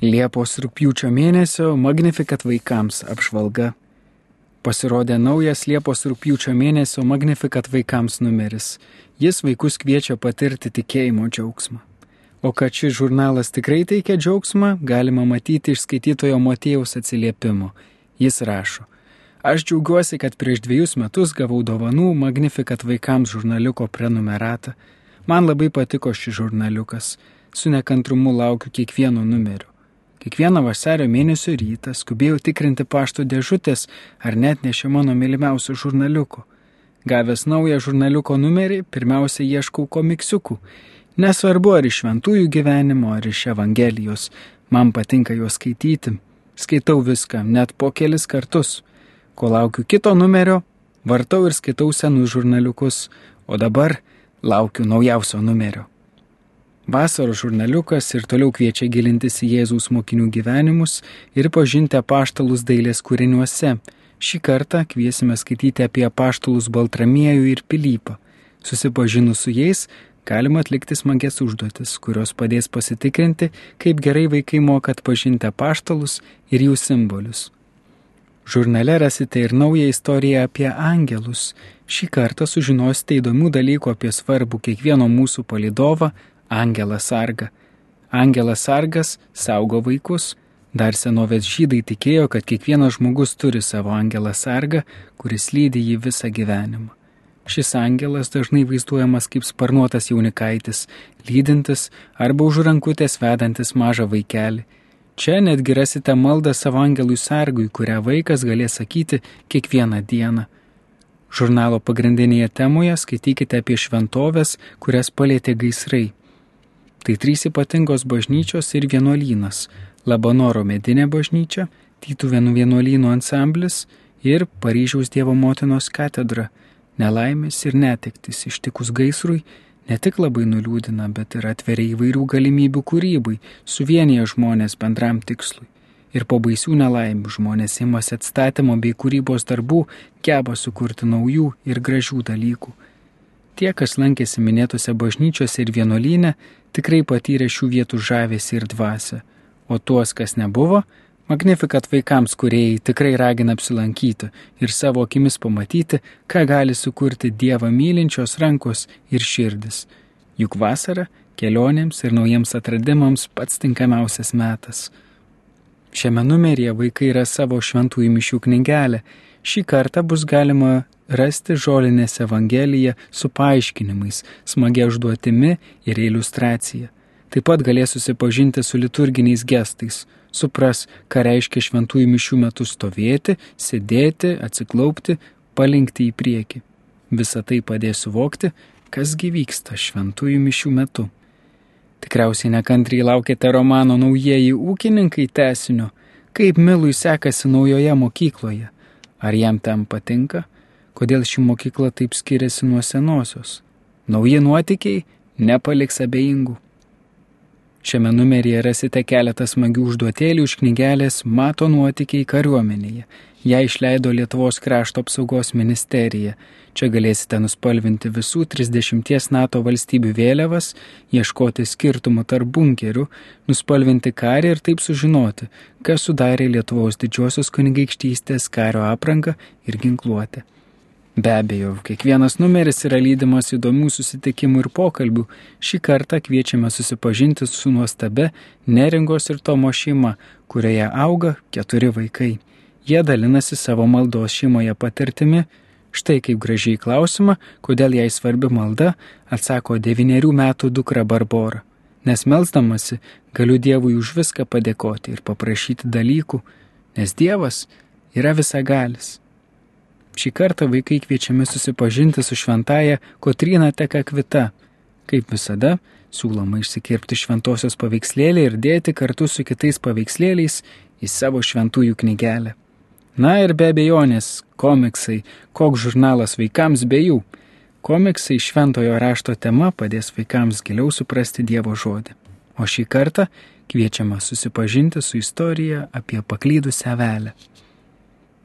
Liepos rūpjūčio mėnesio Magnificat vaikams apžvalga. Pasirodė naujas Liepos rūpjūčio mėnesio Magnificat vaikams numeris. Jis vaikus kviečia patirti tikėjimo džiaugsmą. O kad šis žurnalas tikrai teikia džiaugsmą, galima matyti iš skaitytojo Motėjaus atsiliepimo. Jis rašo. Aš džiaugiuosi, kad prieš dviejus metus gavau dovanų Magnificat vaikams žurnaliuko prenumeratą. Man labai patiko šis žurnaliukas. Su nekantrumu laukiu kiekvieno numerio. Kiekvieną vasario mėnesio rytą skubėjau tikrinti pašto dėžutės, ar net nešė mano mylimiausio žurnaliuko. Gavęs naują žurnaliuko numerį, pirmiausia ieškau komiksiukų. Nesvarbu, ar iš šventųjų gyvenimo, ar iš Evangelijos. Man patinka juos skaityti. Skaitau viską, net po kelis kartus. Kol laukiu kito numerio, vartau ir skaitau senus žurnaliukus, o dabar laukiu naujausio numerio. Vasaros žurnaliukas ir toliau kviečia gilintis į Jėzaus mokinių gyvenimus ir pažinti apaštalus dailės kūriniuose. Šį kartą kviesime skaityti apie apaštalus Baltramiejų ir Pilypą. Susipažinus su jais, galima atlikti smagias užduotis, kurios padės pasitikrinti, kaip gerai vaikai moka atpažinti apaštalus ir jų simbolius. Žurnale rasite ir naują istoriją apie angelus. Šį kartą sužinosite įdomių dalykų apie svarbų kiekvieno mūsų palidovą Angelas sarga. Angelas sargas saugo vaikus. Dar senovės žydai tikėjo, kad kiekvienas žmogus turi savo angelą sargą, kuris lydi jį visą gyvenimą. Šis angelas dažnai vaizduojamas kaip sparnuotas jaunikaitis, lydintis arba už rankutės vedantis mažą vaikelį. Čia netgi rasite maldą savo angelui sargui, kurią vaikas galės sakyti kiekvieną dieną. Žurnalo pagrindinėje temoje skaitykite apie šventovės, kurias palėtė gaisrai. Tai trys ypatingos bažnyčios ir vienuolynas - Labanoro medinė bažnyčia, Tytuvėnų vienuolyno ansamblis ir Paryžiaus Dievo motinos katedra. Nelaimės ir netektis ištikus gaisrui ne tik labai nuliūdina, bet ir atveria įvairių galimybių kūrybai, suvienyje žmonės bendram tikslui. Ir po baisių nelaimių žmonės imasi atstatymo bei kūrybos darbų, geba sukurti naujų ir gražių dalykų. Tie, kas lankėsi minėtose bažnyčiose ir vienuolyne, tikrai patyrė šių vietų žavesį ir dvasę, o tuos, kas nebuvo, Magnifikat vaikams, kuriejai tikrai ragina apsilankyti ir savo akimis pamatyti, ką gali sukurti Dievą mylinčios rankos ir širdis. Juk vasara kelionėms ir naujiems atradimams pats tinkamiausias metas. Šiame numeryje vaikai yra savo šventųjų mišių knygelę. Šį kartą bus galima rasti žolinės Evangeliją su paaiškinimais, smagia užduotimi ir iliustracija. Taip pat galės susipažinti su liturginiais gestais, supras, ką reiškia šventųjų mišių metu stovėti, sėdėti, atsiklaupti, palinkti į priekį. Visą tai padės suvokti, kas gyvyksta šventųjų mišių metu. Tikriausiai nekantriai laukite romano Naujieji ūkininkai tesinio, kaip Milui sekasi naujoje mokykloje. Ar jam ten patinka? kodėl ši mokykla taip skiriasi nuo senosios. Nauji nuotikiai nepaliks abejingų. Šiame numeryje rasite keletą smagių užduotėlių iš knygelės Mato nuotikiai kariuomenėje. Ja išleido Lietuvos krašto apsaugos ministerija. Čia galėsite nuspalvinti visų 30 NATO valstybių vėliavas, ieškoti skirtumų tarp bunkerių, nuspalvinti karį ir taip sužinoti, kas sudarė Lietuvos didžiosios kunigaikštystės kario aprangą ir ginkluotę. Be abejo, kiekvienas numeris yra lydimas įdomių susitikimų ir pokalbių. Šį kartą kviečiame susipažinti su nuostabe Neringos ir Tomo šeima, kurioje auga keturi vaikai. Jie dalinasi savo maldos šeimoje patirtimi. Štai kaip gražiai klausimą, kodėl jai svarbi malda, atsako devyniarių metų dukra Barbora. Nes melzdamasi galiu Dievui už viską padėkoti ir paprašyti dalykų, nes Dievas yra visagalis. Šį kartą vaikai kviečiami susipažinti su šventaja Kotryna Tekakvita. Kaip visada, siūloma išsikirpti šventosios paveikslėlį ir dėti kartu su kitais paveikslėliais į savo šventųjų knygelę. Na ir be abejonės, komiksai, koks žurnalas vaikams be jų. Komiksai šventojo rašto tema padės vaikams giliau suprasti Dievo žodį. O šį kartą kviečiama susipažinti su istorija apie paklydusią velę.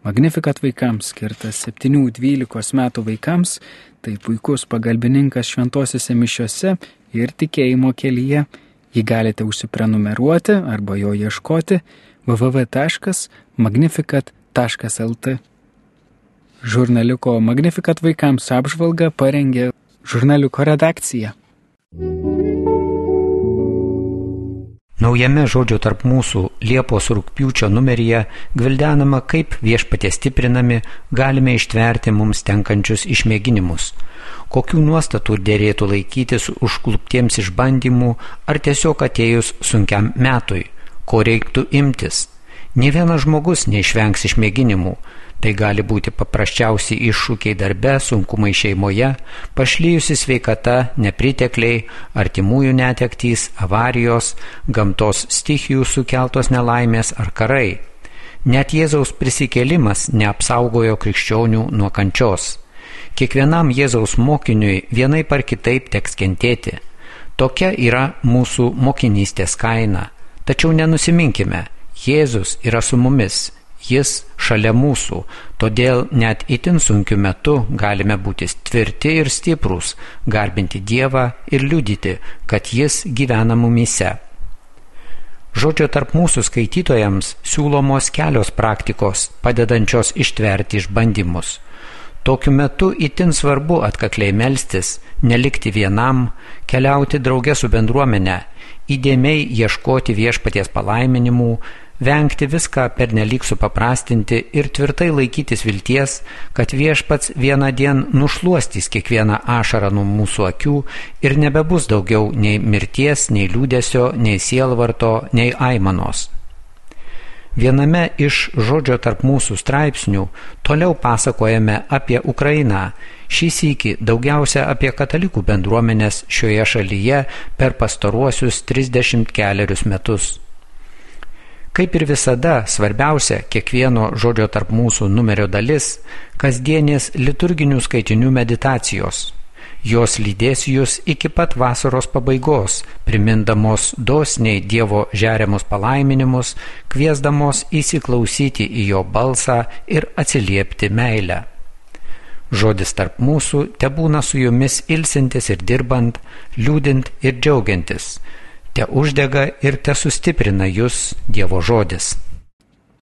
Magnificat vaikams skirtas 7-12 metų vaikams, tai puikus pagalbininkas šventosiuose mišiuose ir tikėjimo kelyje. Jį galite užsiprenumeruoti arba jo ieškoti www.magnificat.lt. Žurnaliko Magnificat vaikams apžvalgą parengė žurnaliko redakcija. Naujame žodžio tarp mūsų Liepos rūpiučio numeryje gvildenama, kaip viešpatie stiprinami galime ištverti mums tenkančius išmėginimus, kokių nuostatų dėrėtų laikytis užkluptiems išbandymų ar tiesiog atėjus sunkiam metui, ko reiktų imtis. Ne vienas žmogus neišvengs išmėginimų, Tai gali būti paprasčiausi iššūkiai darbe, sunkumai šeimoje, pašlyjusi sveikata, nepritekliai, artimųjų netektys, avarijos, gamtos stichijų sukeltos nelaimės ar karai. Net Jėzaus prisikėlimas neapsaugojo krikščionių nuo kančios. Kiekvienam Jėzaus mokiniui vienai par kitaip teks kentėti. Tokia yra mūsų mokinystės kaina. Tačiau nenusiminkime, Jėzus yra su mumis Jis šalia mūsų, todėl net itin sunkiu metu galime būti tvirti ir stiprūs, garbinti Dievą ir liudyti, kad Jis gyvena mumise. Žodžio tarp mūsų skaitytojams siūlomos kelios praktikos, padedančios ištverti išbandymus. Tokiu metu itin svarbu atkakliai melstis, nelikti vienam, keliauti drauge su bendruomenė, įdėmiai ieškoti viešpaties palaiminimų, vengti viską pernelyg supaprastinti ir tvirtai laikytis vilties, kad viešpats vieną dieną nušuostys kiekvieną ašarą nuo mūsų akių ir nebebus daugiau nei mirties, nei liūdėsio, nei sielvarto, nei aimanos. Viename iš žodžio tarp mūsų straipsnių toliau pasakojame apie Ukrainą, šį sįki daugiausia apie katalikų bendruomenės šioje šalyje per pastaruosius 30 keliarius metus. Kaip ir visada, svarbiausia kiekvieno žodžio tarp mūsų numerio dalis - kasdienės liturginių skaitinių meditacijos. Jos lydės jūs iki pat vasaros pabaigos, primindamos dosniai Dievo žeriamus palaiminimus, kviesdamos įsiklausyti į jo balsą ir atsiliepti meilę. Žodis tarp mūsų te būna su jumis ilsintis ir dirbant, liūdint ir džiaugiantis te uždega ir te sustiprina jūs Dievo žodis.